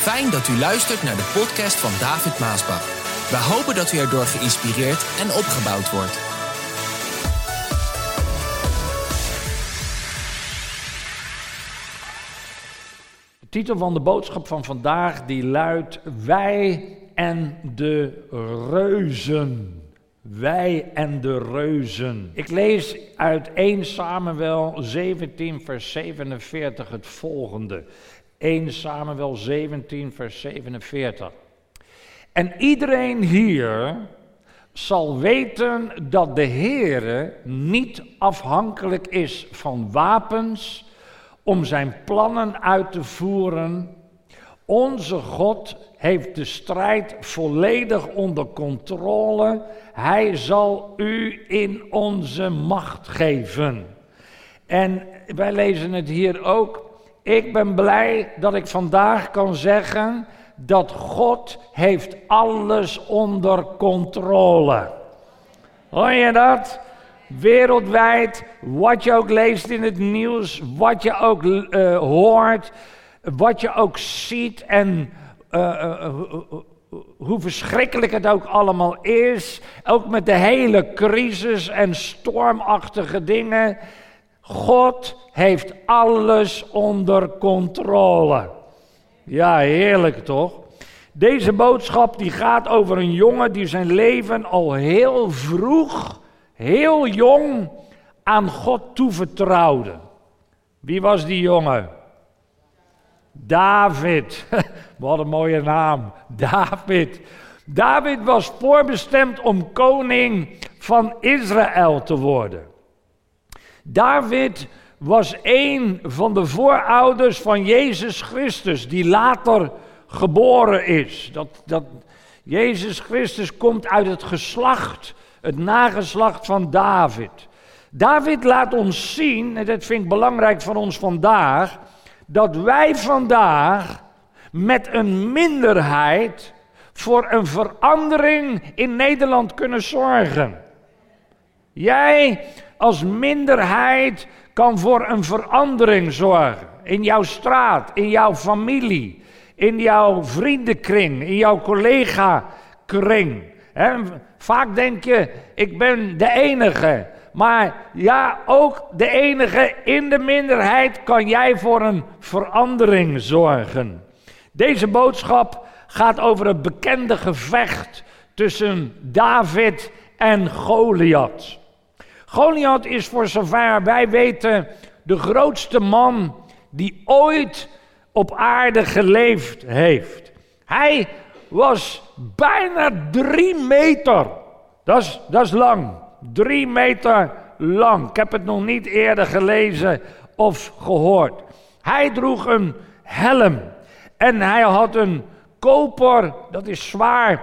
Fijn dat u luistert naar de podcast van David Maasbach. We hopen dat u erdoor geïnspireerd en opgebouwd wordt. De titel van de boodschap van vandaag die luidt Wij en de reuzen. Wij en de reuzen. Ik lees uit 1 Samuel 17 vers 47 het volgende. 1 Samuel 17 vers 47. En iedereen hier zal weten dat de Heere niet afhankelijk is van wapens om zijn plannen uit te voeren. Onze God heeft de strijd volledig onder controle. Hij zal u in onze macht geven. En wij lezen het hier ook. Ik ben blij dat ik vandaag kan zeggen dat God heeft alles onder controle. Hoor je dat? Wereldwijd, wat je ook leest in het nieuws, wat je ook uh, hoort, wat je ook ziet en uh, uh, hoe verschrikkelijk het ook allemaal is, ook met de hele crisis en stormachtige dingen. God heeft alles onder controle. Ja, heerlijk toch? Deze boodschap die gaat over een jongen die zijn leven al heel vroeg, heel jong aan God toevertrouwde. Wie was die jongen? David. Wat een mooie naam. David. David was voorbestemd om koning van Israël te worden. David was een van de voorouders van Jezus Christus, die later geboren is. Dat, dat, Jezus Christus komt uit het geslacht, het nageslacht van David. David laat ons zien, en dat vind ik belangrijk van ons vandaag, dat wij vandaag met een minderheid voor een verandering in Nederland kunnen zorgen. Jij als minderheid kan voor een verandering zorgen. In jouw straat, in jouw familie, in jouw vriendenkring, in jouw collega-kring. vaak denk je, ik ben de enige. Maar ja, ook de enige in de minderheid kan jij voor een verandering zorgen. Deze boodschap gaat over het bekende gevecht tussen David en Goliath. Goliath is voor zover wij weten de grootste man die ooit op aarde geleefd heeft. Hij was bijna drie meter. Dat is, dat is lang. Drie meter lang. Ik heb het nog niet eerder gelezen of gehoord. Hij droeg een helm. En hij had een koper, dat is zwaar,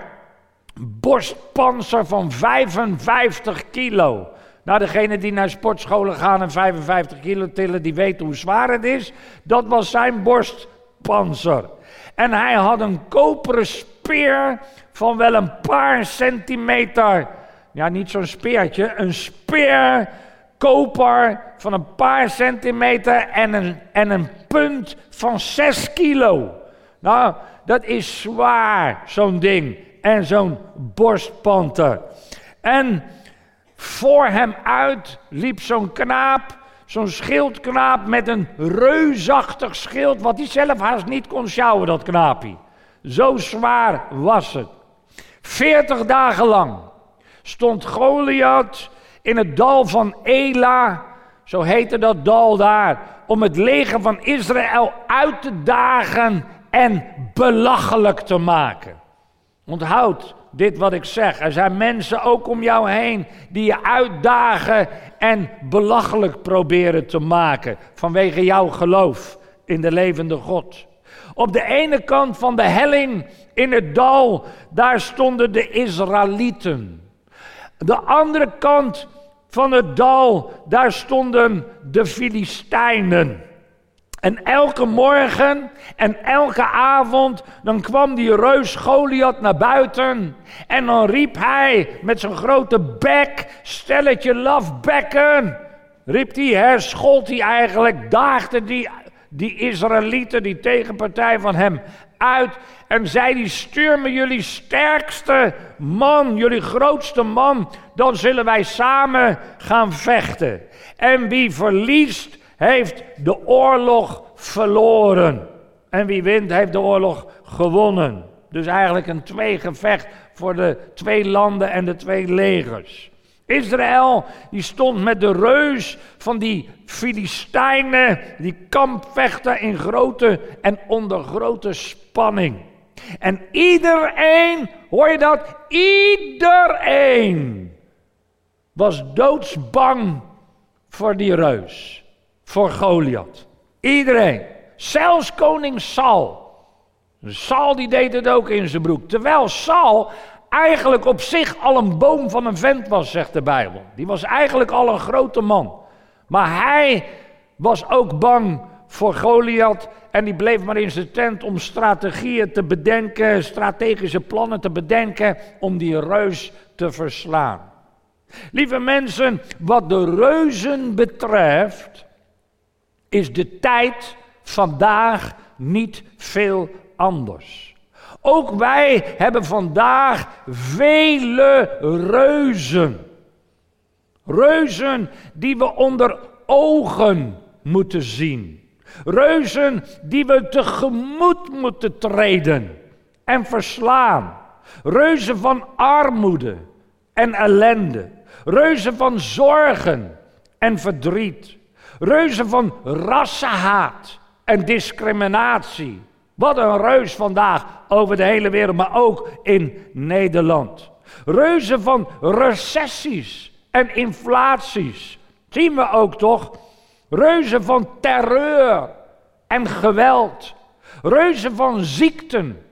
borstpanzer van 55 kilo. Nou, degene die naar sportscholen gaan en 55 kilo tillen, die weten hoe zwaar het is. Dat was zijn borstpanzer. En hij had een koperen speer van wel een paar centimeter. Ja, niet zo'n speertje, een speer koper van een paar centimeter en een, en een punt van 6 kilo. Nou, dat is zwaar, zo'n ding. En zo'n borstpanter. En voor hem uit liep zo'n knaap, zo'n schildknaap met een reusachtig schild, wat hij zelf haast niet kon sjouwen, dat knaapie. Zo zwaar was het. Veertig dagen lang stond Goliath in het dal van Ela, zo heette dat dal daar, om het leger van Israël uit te dagen en belachelijk te maken. Onthoud, dit wat ik zeg. Er zijn mensen ook om jou heen die je uitdagen en belachelijk proberen te maken vanwege jouw geloof in de levende God. Op de ene kant van de helling in het dal, daar stonden de Israëlieten. De andere kant van het dal, daar stonden de Filistijnen. En elke morgen en elke avond, dan kwam die reus Goliath naar buiten. En dan riep hij met zijn grote bek, stelletje lafbekken. Riep hij, herschold hij eigenlijk, daagde die, die Israëlieten, die tegenpartij van hem uit en zei die stuur me jullie sterkste man, jullie grootste man, dan zullen wij samen gaan vechten. En wie verliest, heeft de oorlog verloren. En wie wint, heeft de oorlog gewonnen. Dus eigenlijk een tweegevecht voor de twee landen en de twee legers. Israël die stond met de reus van die Filistijnen, die kampvechten in grote en onder grote spanning. En iedereen, hoor je dat? Iedereen was doodsbang voor die reus, voor Goliath. Iedereen, zelfs koning Saul. Saul die deed het ook in zijn broek. Terwijl Saul eigenlijk op zich al een boom van een vent was, zegt de Bijbel. Die was eigenlijk al een grote man. Maar hij was ook bang voor Goliath en die bleef maar in zijn tent om strategieën te bedenken, strategische plannen te bedenken om die reus te verslaan. Lieve mensen, wat de reuzen betreft, is de tijd vandaag niet veel anders. Ook wij hebben vandaag vele reuzen. Reuzen die we onder ogen moeten zien. Reuzen die we tegemoet moeten treden en verslaan. Reuzen van armoede en ellende. Reuzen van zorgen en verdriet. Reuzen van rassenhaat en discriminatie. Wat een reus vandaag over de hele wereld, maar ook in Nederland. Reuzen van recessies en inflaties. Zien we ook toch? Reuzen van terreur en geweld. Reuzen van ziekten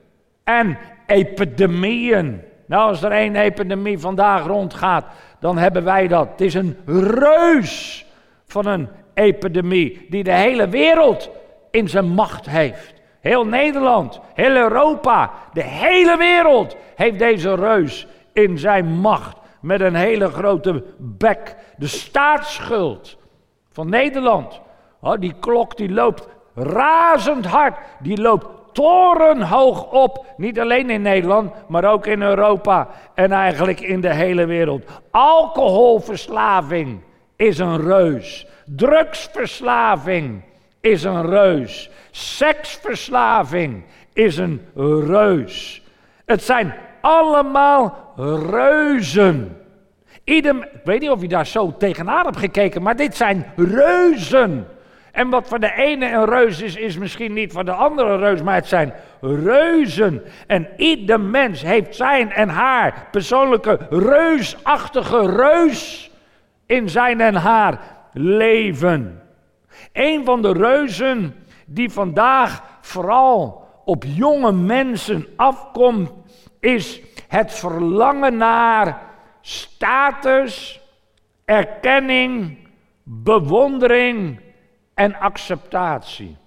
en epidemieën. Nou, als er één epidemie vandaag rondgaat, dan hebben wij dat. Het is een reus van een epidemie die de hele wereld in zijn macht heeft. Heel Nederland, heel Europa, de hele wereld heeft deze reus in zijn macht. Met een hele grote bek. De staatsschuld van Nederland. Die klok die loopt razend hard. Die loopt torenhoog op. Niet alleen in Nederland, maar ook in Europa en eigenlijk in de hele wereld. Alcoholverslaving is een reus. Drugsverslaving is een reus. Seksverslaving is een reus. Het zijn allemaal reuzen. Ik weet niet of je daar zo tegenaan hebt gekeken, maar dit zijn reuzen. En wat voor de ene een reus is, is misschien niet voor de andere reus, maar het zijn reuzen. En ieder mens heeft zijn en haar persoonlijke reusachtige reus in zijn en haar leven. Een van de reuzen die vandaag vooral op jonge mensen afkomt, is het verlangen naar status, erkenning, bewondering en acceptatie.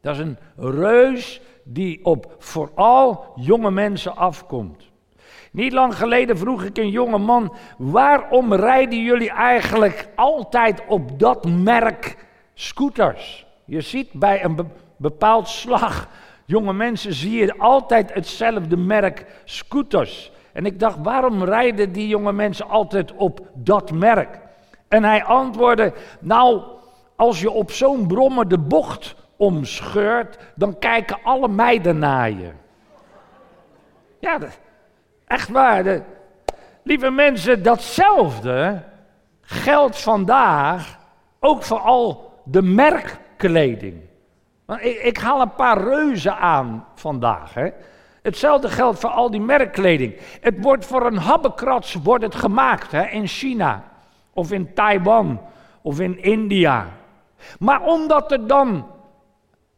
Dat is een reus die op vooral jonge mensen afkomt. Niet lang geleden vroeg ik een jonge man: waarom rijden jullie eigenlijk altijd op dat merk scooters? Je ziet bij een bepaald slag, jonge mensen, zie je altijd hetzelfde merk scooters. En ik dacht, waarom rijden die jonge mensen altijd op dat merk? En hij antwoordde, nou, als je op zo'n brommer de bocht omscheurt, dan kijken alle meiden naar je. Ja, echt waar. lieve mensen, datzelfde geldt vandaag ook voor al de merkkleding. Ik, ik, haal een paar reuzen aan vandaag. Hè. Hetzelfde geldt voor al die merkkleding. Het wordt voor een habbekrats wordt het gemaakt hè, in China of in Taiwan of in India. Maar omdat er dan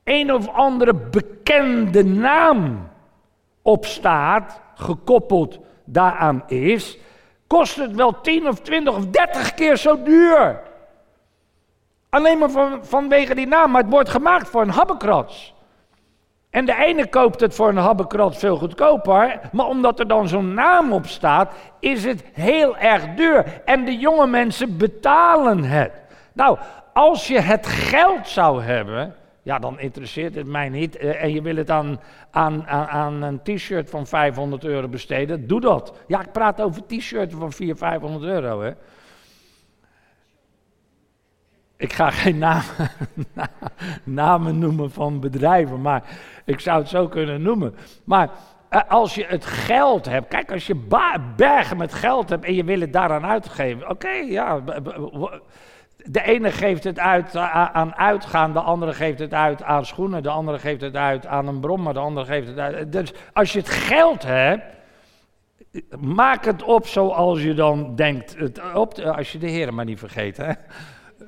een of andere bekende naam op staat, gekoppeld daaraan is, kost het wel 10 of 20 of 30 keer zo duur. Alleen maar van, vanwege die naam, maar het wordt gemaakt voor een habbekrats. En de ene koopt het voor een habbekrats veel goedkoper, maar omdat er dan zo'n naam op staat, is het heel erg duur. En de jonge mensen betalen het. Nou, als je het geld zou hebben, ja, dan interesseert het mij niet. Eh, en je wil het aan, aan, aan, een t-shirt van 500 euro besteden, doe dat. Ja, ik praat over t-shirts van 400, 500 euro. Hè. Ik ga geen namen, namen noemen van bedrijven, maar ik zou het zo kunnen noemen. Maar eh, als je het geld hebt, kijk, als je bergen met geld hebt en je wil het daaraan uitgeven, oké, ja. De ene geeft het uit aan uitgaan, de andere geeft het uit aan schoenen, de andere geeft het uit aan een brommer, de andere geeft het uit. Dus als je het geld hebt, maak het op zoals je dan denkt. Het op, als je de heren maar niet vergeet. Hè?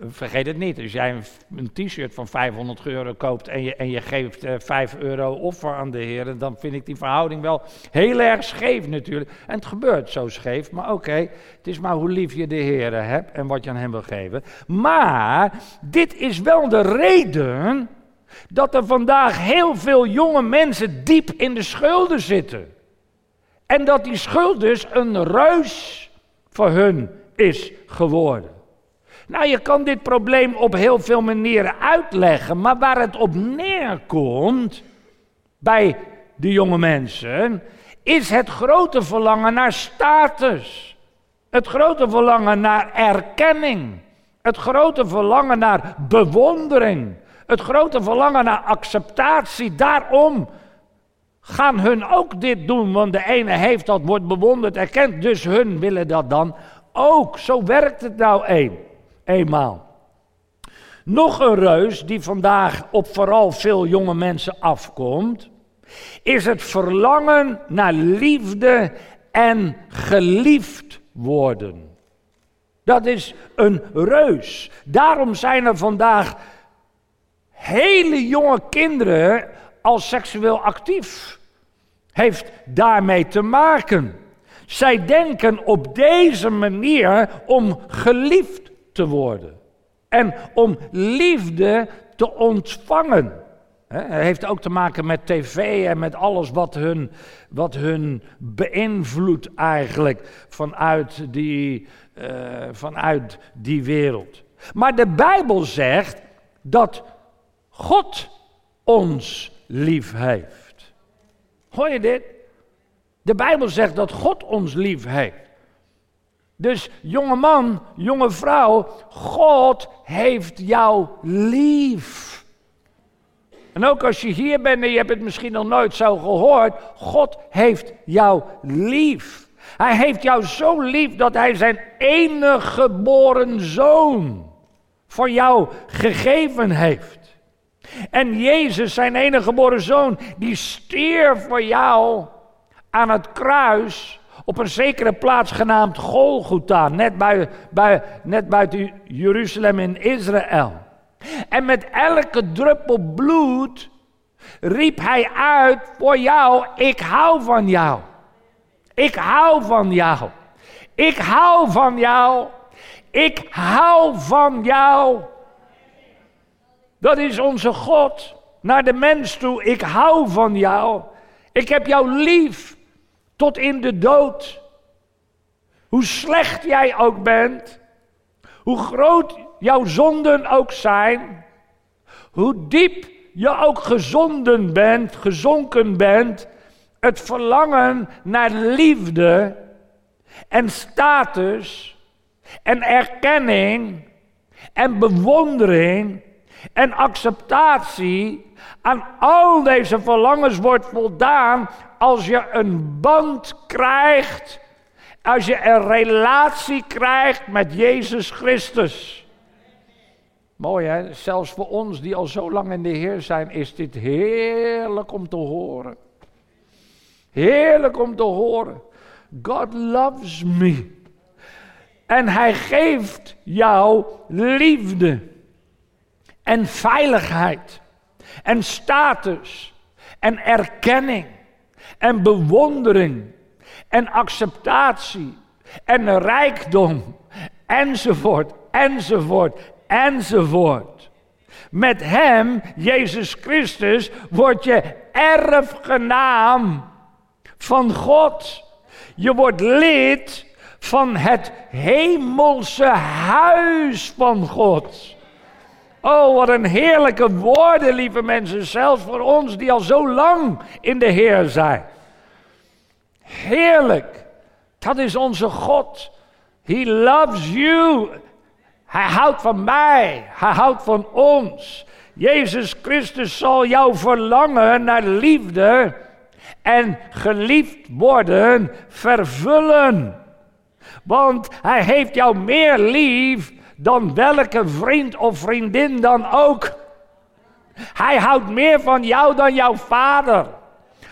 Vergeet het niet, als jij een, t-shirt van 500 euro koopt en je, en je geeft uh, eh, 5 euro offer aan de Heer, dan vind ik die verhouding wel heel erg scheef natuurlijk. En het gebeurt zo scheef, maar oké, het is maar hoe lief je de Heer hebt en wat je aan hem wil geven. Maar dit is wel de reden dat er vandaag heel veel jonge mensen diep in de schulden zitten. En dat die schuld dus een reus voor hun is geworden. Nou, je kan dit probleem op heel veel manieren uitleggen, maar waar het op neerkomt bij de jonge mensen, is het grote verlangen naar status. Het grote verlangen naar erkenning. Het grote verlangen naar bewondering. Het grote verlangen naar acceptatie. Daarom gaan hun ook dit doen, want de ene heeft dat, wordt bewonderd, erkend, dus hun willen dat dan ook. Zo werkt het nou een eenmaal. Nog een reus die vandaag op vooral veel jonge mensen afkomt, is het verlangen naar liefde en geliefd worden. Dat is een reus. Daarom zijn er vandaag hele jonge kinderen al seksueel actief. Heeft daarmee te maken. Zij denken op deze manier om geliefd te worden. En om liefde te ontvangen. Het heeft ook te maken met tv en met alles wat hun, wat hun beïnvloedt eigenlijk vanuit die, uh, vanuit die wereld. Maar de Bijbel zegt dat God ons lief heeft. Hoor je dit? De Bijbel zegt dat God ons lief heeft. Dus jonge man, jonge vrouw, God heeft jou lief. En ook als je hier bent en je hebt het misschien nog nooit zo gehoord, God heeft jou lief. Hij heeft jou zo lief dat hij zijn enige geboren zoon voor jou gegeven heeft. En Jezus, zijn enige geboren zoon, die stierf voor jou aan het kruis op een zekere plaats genaamd Golgotha, net, bij, bij, net buiten Jeruzalem in Israël. En met elke druppel bloed riep hij uit voor jou, ik hou van jou. Ik hou van jou. Ik hou van jou. Ik hou van jou. Dat is onze God naar de mens toe. Ik hou van jou. Ik heb jou lief tot in de dood. Hoe slecht jij ook bent, hoe groot jouw zonden ook zijn, hoe diep je ook gezonden bent, gezonken bent, het verlangen naar liefde en status en erkenning en bewondering en acceptatie aan al deze verlangens wordt voldaan als je een band krijgt, als je een relatie krijgt met Jezus Christus. Mooi hè, zelfs voor ons die al zo lang in de Heer zijn, is dit heerlijk om te horen. Heerlijk om te horen. God loves me. En hij geeft jou liefde en veiligheid en status en erkenning en bewondering en acceptatie en rijkdom enzovoort enzovoort enzovoort. Met Hem, Jezus Christus, word je erfgenaam van God. Je wordt lid van het hemelse huis van God. Oh, wat een heerlijke woorden, lieve mensen, zelfs voor ons die al zo lang in de Heer zijn. Heerlijk. Dat is onze God. He loves you. Hij houdt van mij. Hij houdt van ons. Jezus Christus zal jouw verlangen naar liefde en geliefd worden vervullen. Want hij heeft jou meer lief dan welke vriend of vriendin dan ook. Hij houdt meer van jou dan jouw vader.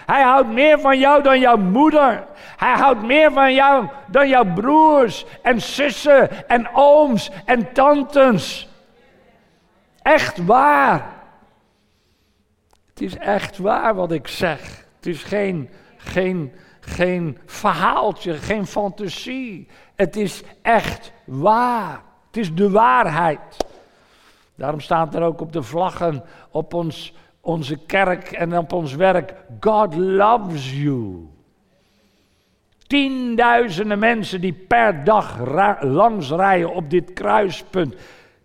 Hij houdt meer van jou dan jouw moeder. Hij houdt meer van jou dan jouw broers en zussen en ooms en tantes. Echt waar. Het is echt waar wat ik zeg. Het is geen, geen, geen verhaaltje, geen fantasie. Het is echt waar. Het is de waarheid. Daarom staat er ook op de vlaggen op ons, onze kerk en op ons werk: God loves you. Tienduizenden mensen die per dag langs rijden op dit kruispunt,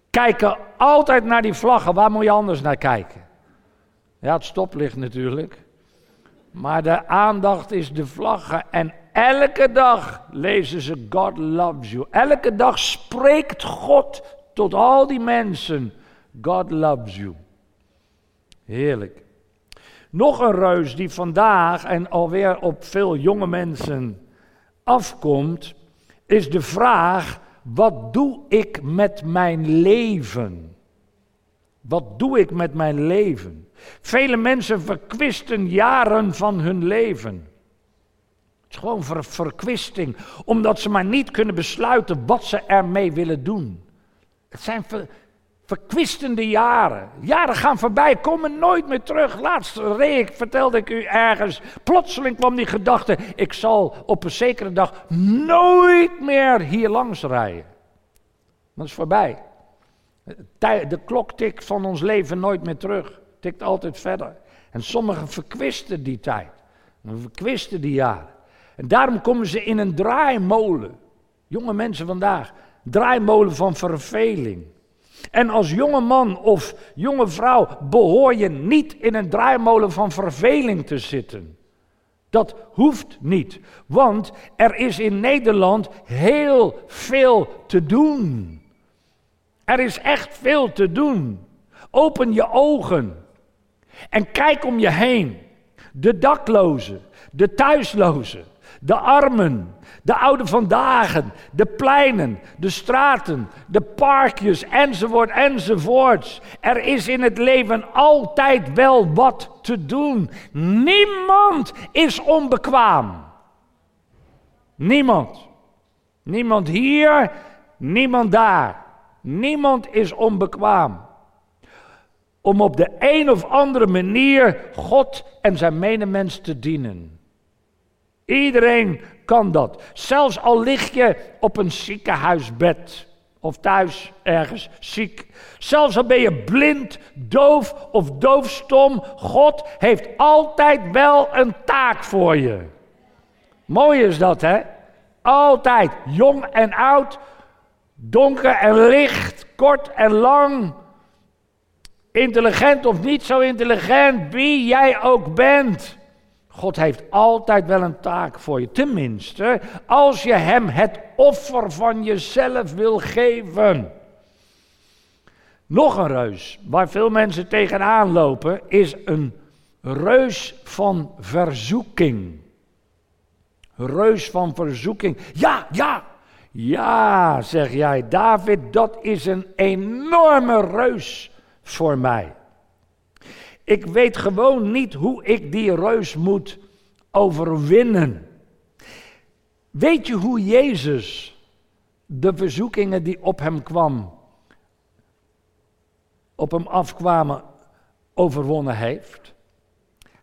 kijken altijd naar die vlaggen. Waar moet je anders naar kijken? Ja, het stoplicht natuurlijk. Maar de aandacht is de vlaggen. En elke dag lezen ze God loves you. Elke dag spreekt God tot al die mensen. God loves you. Heerlijk. Nog een reus die vandaag en alweer op veel jonge mensen afkomt, is de vraag: wat doe ik met mijn leven? Wat doe ik met mijn leven? Vele mensen verkwisten jaren van hun leven. Het is gewoon ver verkwisting, omdat ze maar niet kunnen besluiten wat ze ermee willen doen. Het zijn ver verkwistende jaren. Jaren gaan voorbij, komen nooit meer terug. Laatst reek, vertelde ik u ergens. Plotseling kwam die gedachte: ik zal op een zekere dag nooit meer hier langs rijden. Dat is voorbij. De klok tikt van ons leven nooit meer terug. Tikt altijd verder. En sommigen verkwisten die tijd. Verkwisten die jaren. En daarom komen ze in een draaimolen. Jonge mensen vandaag. Draaimolen van verveling. En als jonge man of jonge vrouw behoor je niet in een draaimolen van verveling te zitten. Dat hoeft niet, want er is in Nederland heel veel te doen. Er is echt veel te doen. Open je ogen en kijk om je heen. De daklozen, de thuislozen, de armen, de oude vandaag, de pleinen, de straten, de parkjes, enzovoort, enzovoorts. Er is in het leven altijd wel wat te doen. Niemand is onbekwaam. Niemand. Niemand hier, niemand daar. Niemand is onbekwaam. Om op de een of andere manier God en zijn medemens te dienen. Iedereen kan dat. Zelfs al lig je op een ziekenhuisbed of thuis ergens ziek. Zelfs al ben je blind, doof of doofstom. God heeft altijd wel een taak voor je. Mooi is dat, hè? Altijd, jong en oud, donker en licht, kort en lang. Intelligent of niet zo intelligent, wie jij ook bent. God heeft altijd wel een taak voor je. Tenminste, als je Hem het offer van jezelf wil geven. Nog een reus waar veel mensen tegenaan lopen is een reus van verzoeking. Reus van verzoeking. Ja, ja, ja, zeg jij, David, dat is een enorme reus voor mij. Ik weet gewoon niet hoe ik die reus moet overwinnen. Weet je hoe Jezus de verzoekingen die op hem kwam, op hem afkwamen, overwonnen heeft?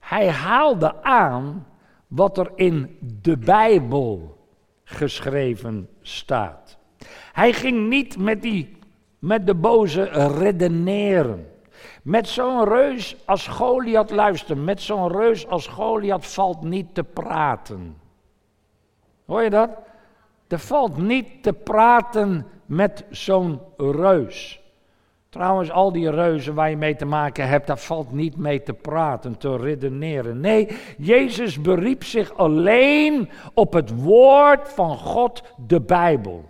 Hij haalde aan wat er in de Bijbel geschreven staat. Hij ging niet met, die, met de boze redeneren. Met zo'n reus als Goliath, luister, met zo'n reus als Goliath valt niet te praten. Hoor je dat? Er valt niet te praten met zo'n reus. Trouwens, al die reuzen waar je mee te maken hebt, daar valt niet mee te praten, te redeneren. Nee, Jezus beriep zich alleen op het woord van God, de Bijbel.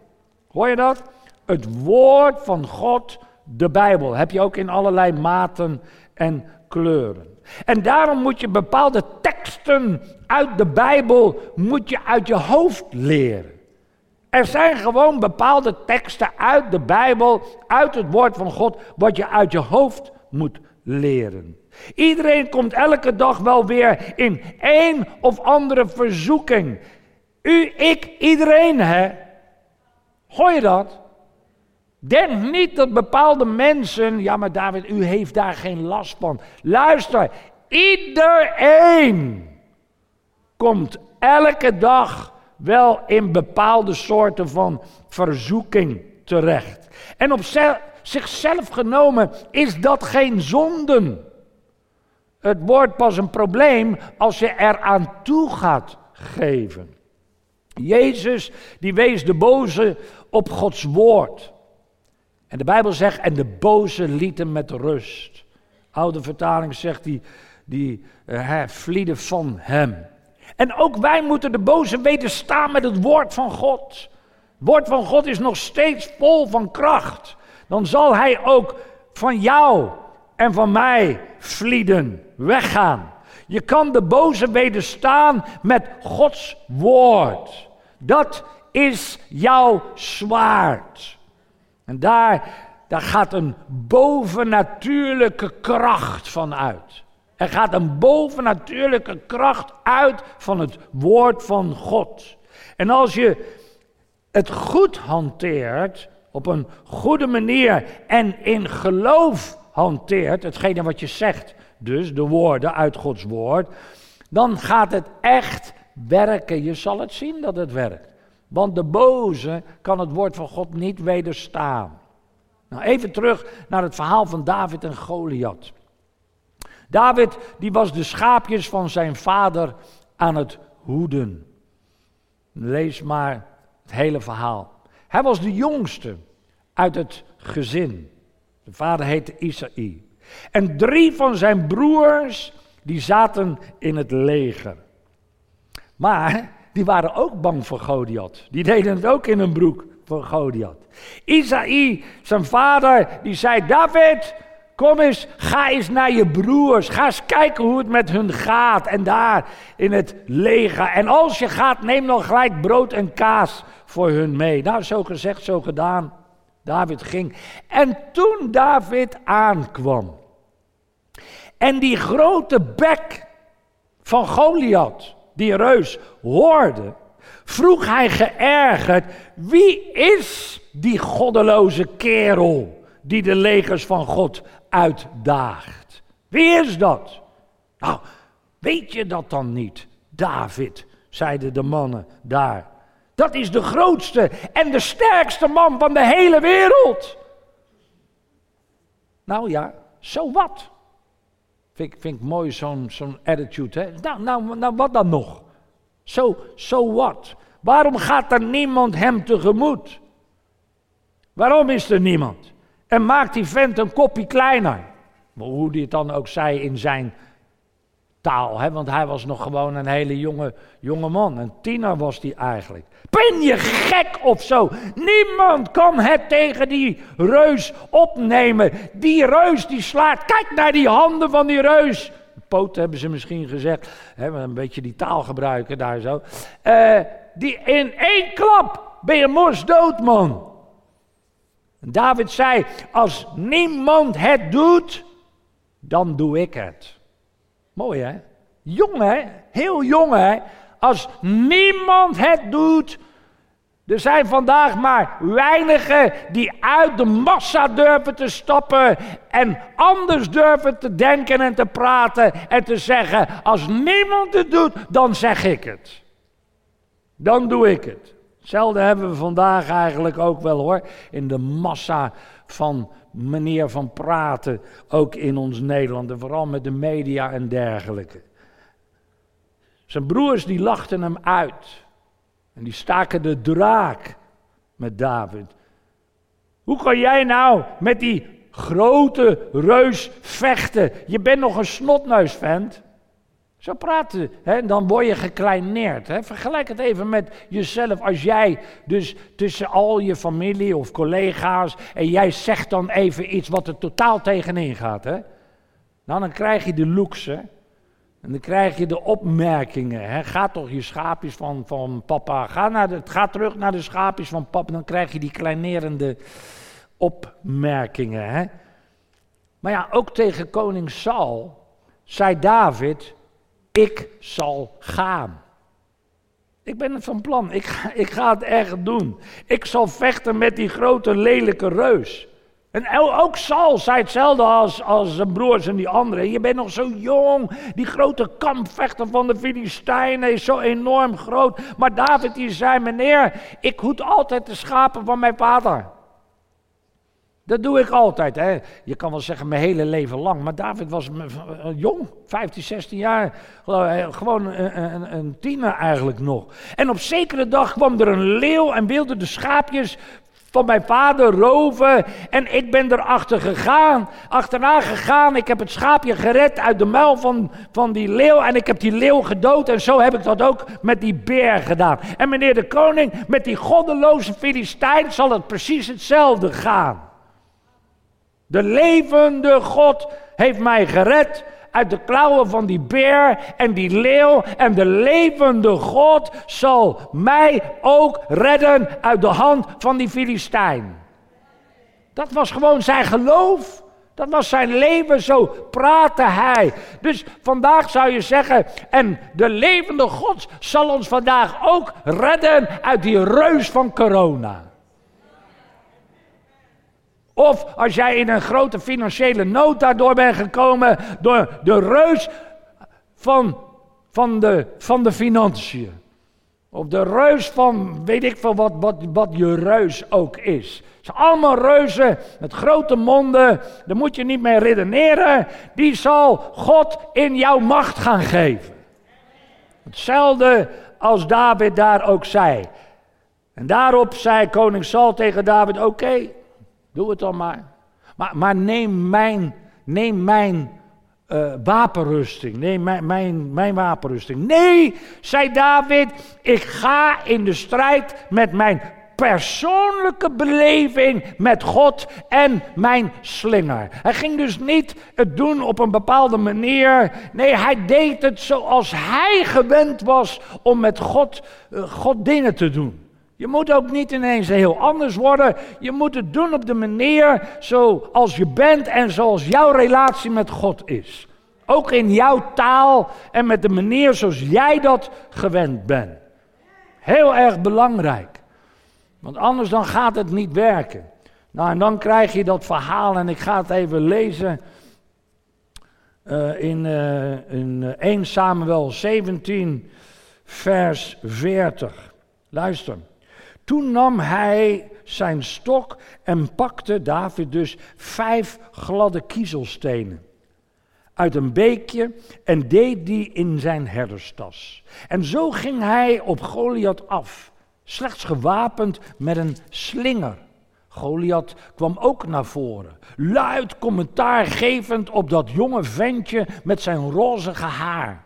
Hoor je dat? Het woord van God, de Bijbel. Heb je ook in allerlei maten en kleuren. En daarom moet je bepaalde teksten uit de Bijbel moet je uit je hoofd leren. Er zijn gewoon bepaalde teksten uit de Bijbel, uit het woord van God, wat je uit je hoofd moet leren. Iedereen komt elke dag wel weer in één of andere verzoeking. U, ik, iedereen, hè? Hoor je dat? Denk niet dat bepaalde mensen, ja maar David, u heeft daar geen last van. Luister, iedereen komt elke dag wel in bepaalde soorten van verzoeking terecht. En op zichzelf genomen is dat geen zonden. Het wordt pas een probleem als je eraan toe gaat geven. Jezus die wees de boze op Gods woord. En de Bijbel zegt, en de boze liet hem met rust. Oude vertaling zegt, die, die uh, vlieden van hem. En ook wij moeten de boze wederstaan met het woord van God. Het woord van God is nog steeds vol van kracht. Dan zal hij ook van jou en van mij vlieden, weggaan. Je kan de boze wederstaan met Gods woord. Dat is jouw zwaard. En daar, daar gaat een bovennatuurlijke kracht van uit. Er gaat een bovennatuurlijke kracht uit van het woord van God. En als je het goed hanteert, op een goede manier en in geloof hanteert, hetgene wat je zegt, dus de woorden uit Gods woord, dan gaat het echt werken. Je zal het zien dat het werkt. Want de boze kan het woord van God niet wederstaan. Nou, even terug naar het verhaal van David en Goliath. David die was de schaapjes van zijn vader aan het hoeden. Lees maar het hele verhaal. Hij was de jongste uit het gezin. De vader heette Isaï. En drie van zijn broers die zaten in het leger. Maar die waren ook bang voor Goliath. Die deden het ook in hun broek voor Goliath. Isaï, zijn vader, die zei: David, kom eens, ga eens naar je broers. Ga eens kijken hoe het met hun gaat. En daar in het leger. En als je gaat, neem dan gelijk brood en kaas voor hun mee. Nou, zo gezegd, zo gedaan. David ging. En toen David aankwam. En die grote bek van Goliath die reus hoorde, vroeg hij geërgerd: Wie is die goddeloze kerel die de legers van God uitdaagt? Wie is dat? Nou, weet je dat dan niet, David? zeiden de mannen daar. Dat is de grootste en de sterkste man van de hele wereld. Nou ja, zo wat? Vind, vind ik mooi zo'n zo'n attitude. Hè? Nou, nou, nou, wat dan nog? Zo, so, so what? Waarom gaat er niemand hem tegemoet? Waarom is er niemand? En maakt die vent een kopje kleiner. Hoe die het dan ook zei in zijn taal. Hè? Want hij was nog gewoon een hele jonge, jonge man. Een tiener was hij eigenlijk. Ben je gek of zo? Niemand kan het tegen die reus opnemen. Die reus die slaat. Kijk naar die handen van die reus. Poot hebben ze misschien gezegd. Hè, een beetje die taal gebruiken daar zo. Uh, die in één klap ben je mos dood, man. David zei: Als niemand het doet, dan doe ik het. Mooi hè? Jong hè? Heel jong hè? Als niemand het doet. Er zijn vandaag maar weinigen die uit de massa durven te stappen en anders durven te denken en te praten en te zeggen: als niemand het doet, dan zeg ik het. Dan doe ik het. Hetzelfde hebben we vandaag eigenlijk ook wel hoor, in de massa van manier van praten, ook in ons Nederland en vooral met de media en dergelijke. Zijn broers die lachten hem uit en die staken de draak met David. Hoe kan jij nou met die grote reus vechten. Je bent nog een snotneus, vent. Zo praten, hè? dan word je gekleineerd. Hè? Vergelijk het even met jezelf. Als jij dus tussen al je familie of collega's en jij zegt dan even iets wat er totaal tegenin gaat. Hè? Nou, dan krijg je de looks. Hè? En dan krijg je de opmerkingen. Hè? Ga toch je schaapjes van, van papa. Ga, naar de, ga terug naar de schaapjes van papa. Dan krijg je die kleinerende opmerkingen. Hè? Maar ja, ook tegen koning Saul zei David: Ik zal gaan. Ik ben het van plan. Ik ga, ik ga het echt doen. Ik zal vechten met die grote lelijke reus. En ook Saul zei hetzelfde als, als zijn broers en die anderen. Je bent nog zo jong. Die grote kampvechter van de Filistijnen is zo enorm groot. Maar David die zei, meneer, ik hoed altijd de schapen van mijn vader. Dat doe ik altijd. Hè. Je kan wel zeggen mijn hele leven lang. Maar David was jong, 15, 16 jaar. Gewoon een, een, een tiener eigenlijk nog. En op zekere dag kwam er een leeuw en wilde de schaapjes van mijn vader roven. En ik ben erachter gegaan, achterna gegaan. Ik heb het schaapje gered uit de muil van, van die leeuw. En ik heb die leeuw gedood. En zo heb ik dat ook met die beer gedaan. En meneer de koning, met die goddeloze Filistijn zal het precies hetzelfde gaan. De levende God heeft mij gered uit de klauwen van die beer en die leeuw. En de levende God zal mij ook redden uit de hand van die Filistijn. Dat was gewoon zijn geloof. Dat was zijn leven, zo praatte hij. Dus vandaag zou je zeggen, en de levende God zal ons vandaag ook redden uit die reus van corona. Of als jij in een grote financiële nood daardoor bent gekomen door de reus van, van, de, van de financiën. Of de reus van, weet ik veel wat, wat, wat je reus ook is. Het zijn allemaal reuzen met grote monden. Daar moet je niet mee redeneren. Die zal God in jouw macht gaan geven. Hetzelfde als David daar ook zei. En daarop zei koning Saul tegen David: Oké, Doe het dan maar. Maar, maar neem mijn, neem mijn uh, wapenrusting. Neem mijn, mijn, mijn wapenrusting. Nee, zei David, ik ga in de strijd met mijn persoonlijke beleving met God en mijn slinger. Hij ging dus niet het doen op een bepaalde manier. Nee, hij deed het zoals hij gewend was om met God, uh, God dingen te doen. Je moet ook niet ineens heel anders worden. Je moet het doen op de manier zoals je bent en zoals jouw relatie met God is. Ook in jouw taal en met de manier zoals jij dat gewend bent. Heel erg belangrijk. Want anders dan gaat het niet werken. Nou, en dan krijg je dat verhaal en ik ga het even lezen. Uh, in, uh, in 1 Samuel 17, vers 40. Luister. Toen nam hij zijn stok en pakte David dus vijf gladde kiezelstenen uit een beekje en deed die in zijn herderstas. En zo ging hij op Goliath af, slechts gewapend met een slinger. Goliath kwam ook naar voren, luid commentaar gevend op dat jonge ventje met zijn rozige haar.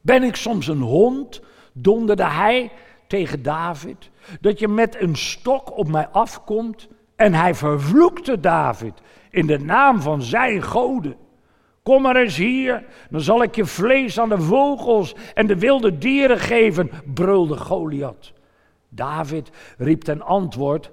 Ben ik soms een hond? donderde hij tegen David, dat je met een stok op mij afkomt. En hij vervloekte David in de naam van zijn goden. Kom maar eens hier, dan zal ik je vlees aan de vogels en de wilde dieren geven, brulde Goliath. David riep ten antwoord: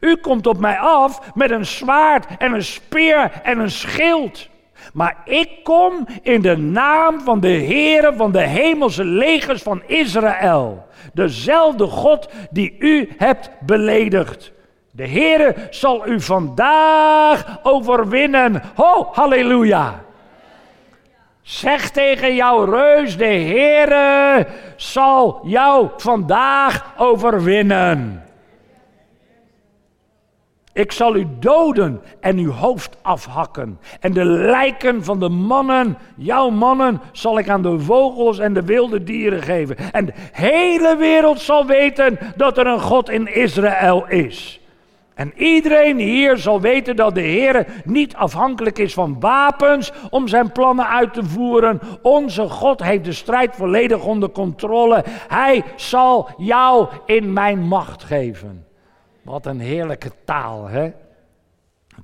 U komt op mij af met een zwaard en een speer en een schild. Maar ik kom in de naam van de Heere van de hemelse legers van Israël. Dezelfde God die u hebt beledigd. De Heere zal u vandaag overwinnen. Ho, halleluja. Zeg tegen jouw reus, de Heere zal jou vandaag overwinnen. Ik zal u doden en uw hoofd afhakken. En de lijken van de mannen, jouw mannen, zal ik aan de vogels en de wilde dieren geven. En de hele wereld zal weten dat er een God in Israël is. En iedereen hier zal weten dat de Heer niet afhankelijk is van wapens om zijn plannen uit te voeren. Onze God heeft de strijd volledig onder controle. Hij zal jou in mijn macht geven. Wat een heerlijke taal, hè?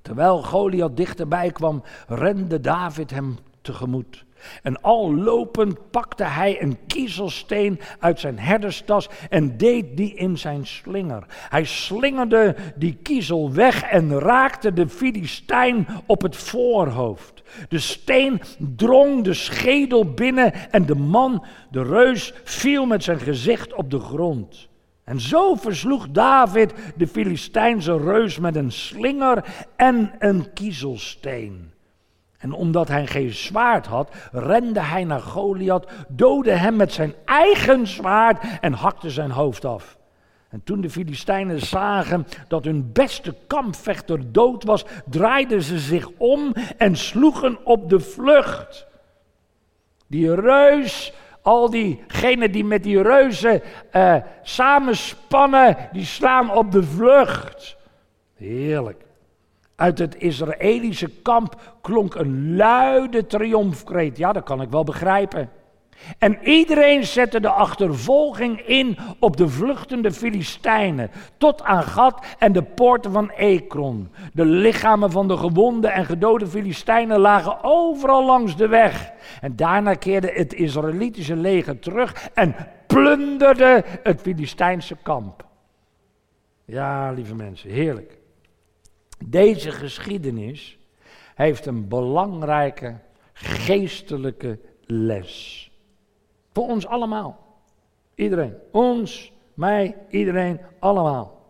Terwijl Goliath dichterbij kwam, rende David hem tegemoet. En al lopend pakte hij een kiezelsteen uit zijn herderstas en deed die in zijn slinger. Hij slingerde die kiezel weg en raakte de Filistijn op het voorhoofd. De steen drong de schedel binnen en de man, de reus, viel met zijn gezicht op de grond. En zo versloeg David de Filistijnse reus met een slinger en een kiezelsteen. En omdat hij geen zwaard had, rende hij naar Goliath, doodde hem met zijn eigen zwaard en hakte zijn hoofd af. En toen de Filistijnen zagen dat hun beste kampvechter dood was, draaiden ze zich om en sloegen op de vlucht. Die reus, al diegenen die met die reuzen uh, samenspannen, die slaan op de vlucht. Heerlijk. Uit het Israëlische kamp klonk een luide triomfkreet. Ja, dat kan ik wel begrijpen. En iedereen zette de achtervolging in op de vluchtende Filistijnen, tot aan Gat en de poorten van Ekron. De lichamen van de gewonde en gedode Filistijnen lagen overal langs de weg. En daarna keerde het Israëlitische leger terug en plunderde het Filistijnse kamp. Ja, lieve mensen, heerlijk. Deze geschiedenis heeft een belangrijke geestelijke les. Voor ons allemaal. Iedereen. Ons, mij, iedereen, allemaal.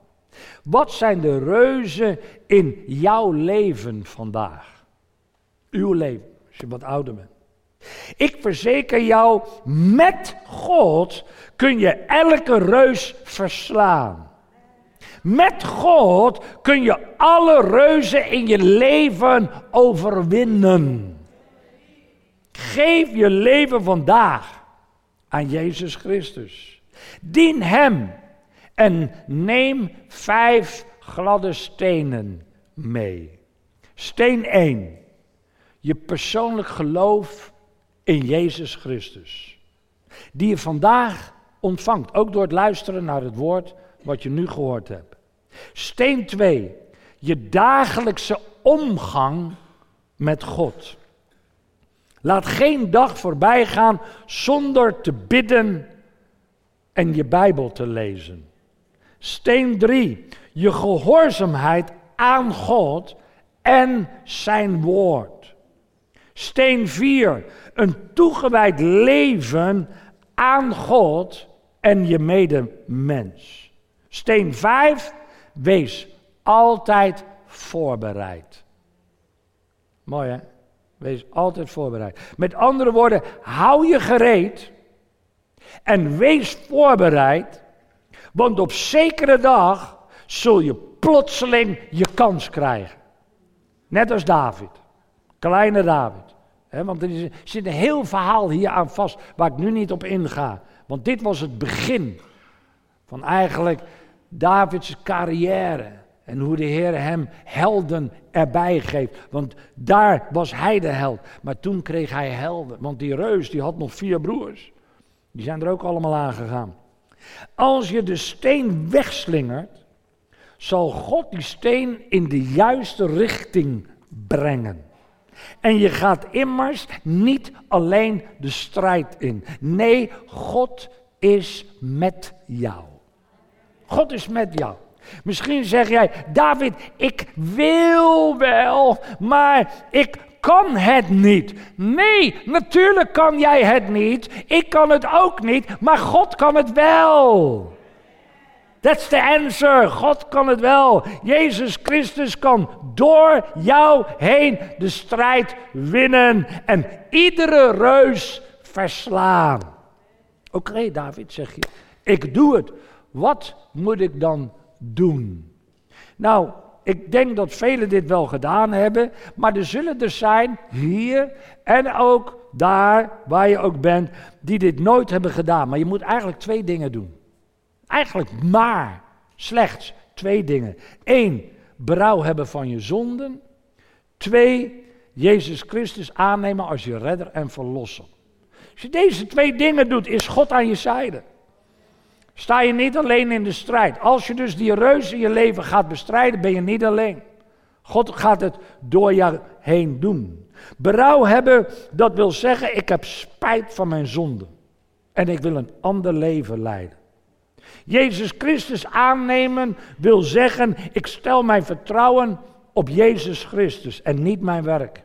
Wat zijn de reuzen in jouw leven vandaag? Uw leven, als je wat ouder bent. Ik verzeker jou, met God kun je elke reus verslaan. Met God kun je alle reuzen in je leven overwinnen. Geef je leven vandaag aan Jezus Christus. Dien Hem en neem vijf gladde stenen mee. Steen 1. Je persoonlijk geloof in Jezus Christus. Die je vandaag ontvangt, ook door het luisteren naar het woord wat je nu gehoord hebt. Steen 2. Je dagelijkse omgang met God. Laat geen dag voorbij gaan zonder te bidden en je Bijbel te lezen. Steen 3. Je gehoorzaamheid aan God en zijn woord. Steen 4. Een toegewijd leven aan God en je medemens. Steen 5, wees altijd voorbereid. Mooi hè? Wees altijd voorbereid. Met andere woorden, hou je gereed en wees voorbereid, want op zekere dag zul je plotseling je kans krijgen. Net als David, kleine David. want er zit een heel verhaal hier aan vast waar ik nu niet op inga. Want dit was het begin van eigenlijk Davids carrière. En hoe de Heer hem helden erbij geeft. Want daar was hij de held. Maar toen kreeg hij helden. Want die reus die had nog vier broers. Die zijn er ook allemaal aangegaan. Als je de steen wegslingert, zal God die steen in de juiste richting brengen. En je gaat immers niet alleen de strijd in. Nee, God is met jou. God is met jou. Misschien zeg jij, David, ik wil wel, maar ik kan het niet. Nee, natuurlijk kan jij het niet. Ik kan het ook niet, maar God kan het wel. That's the answer. God kan het wel. Jezus Christus kan door jou heen de strijd winnen en iedere reus verslaan. Oké, David, zeg je. Ik doe het. Wat moet ik dan doen? Nou, ik denk dat velen dit wel gedaan hebben, maar er zullen er zijn hier en ook daar waar je ook bent, die dit nooit hebben gedaan. Maar je moet eigenlijk twee dingen doen. Eigenlijk maar slechts Twee dingen. Eén, berouw hebben van je zonden. Twee, Jezus Christus aannemen als je redder en verlosser. Als je deze twee dingen doet, is God aan je zijde. Sta je niet alleen in de strijd. Als je dus die reus in je leven gaat bestrijden, ben je niet alleen. God gaat het door jou heen doen. Berouw hebben, dat wil zeggen, ik heb spijt van mijn zonde. En ik wil een ander leven leiden. Jezus Christus aannemen wil zeggen, ik stel mijn vertrouwen op Jezus Christus en niet mijn werk.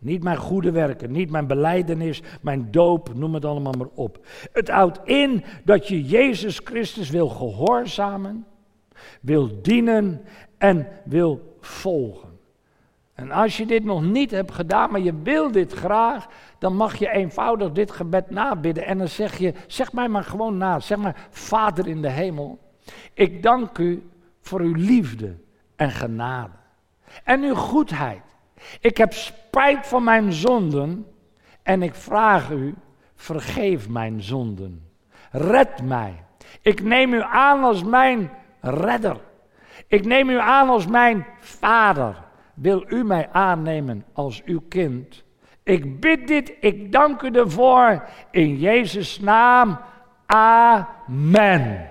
Niet mijn goede werken, niet mijn beleidenis, mijn doop, noem het allemaal maar op. Het houdt in dat je Jezus Christus wil gehoorzamen, wil dienen en wil volgen. En als je dit nog niet hebt gedaan, maar je wil dit graag, dan mag je eenvoudig dit gebed nabidden. En dan zeg je, zeg mij maar gewoon na, zeg maar, Vader in de hemel, ik dank u voor uw liefde en genade en uw goedheid. Ik heb spijt van mijn zonden en ik vraag u, vergeef mijn zonden. Red mij. Ik neem u aan als mijn redder. Ik neem u aan als mijn vader. Wil u mij aannemen als uw kind? Ik bid dit, ik dank u ervoor. In Jezus' naam. Amen.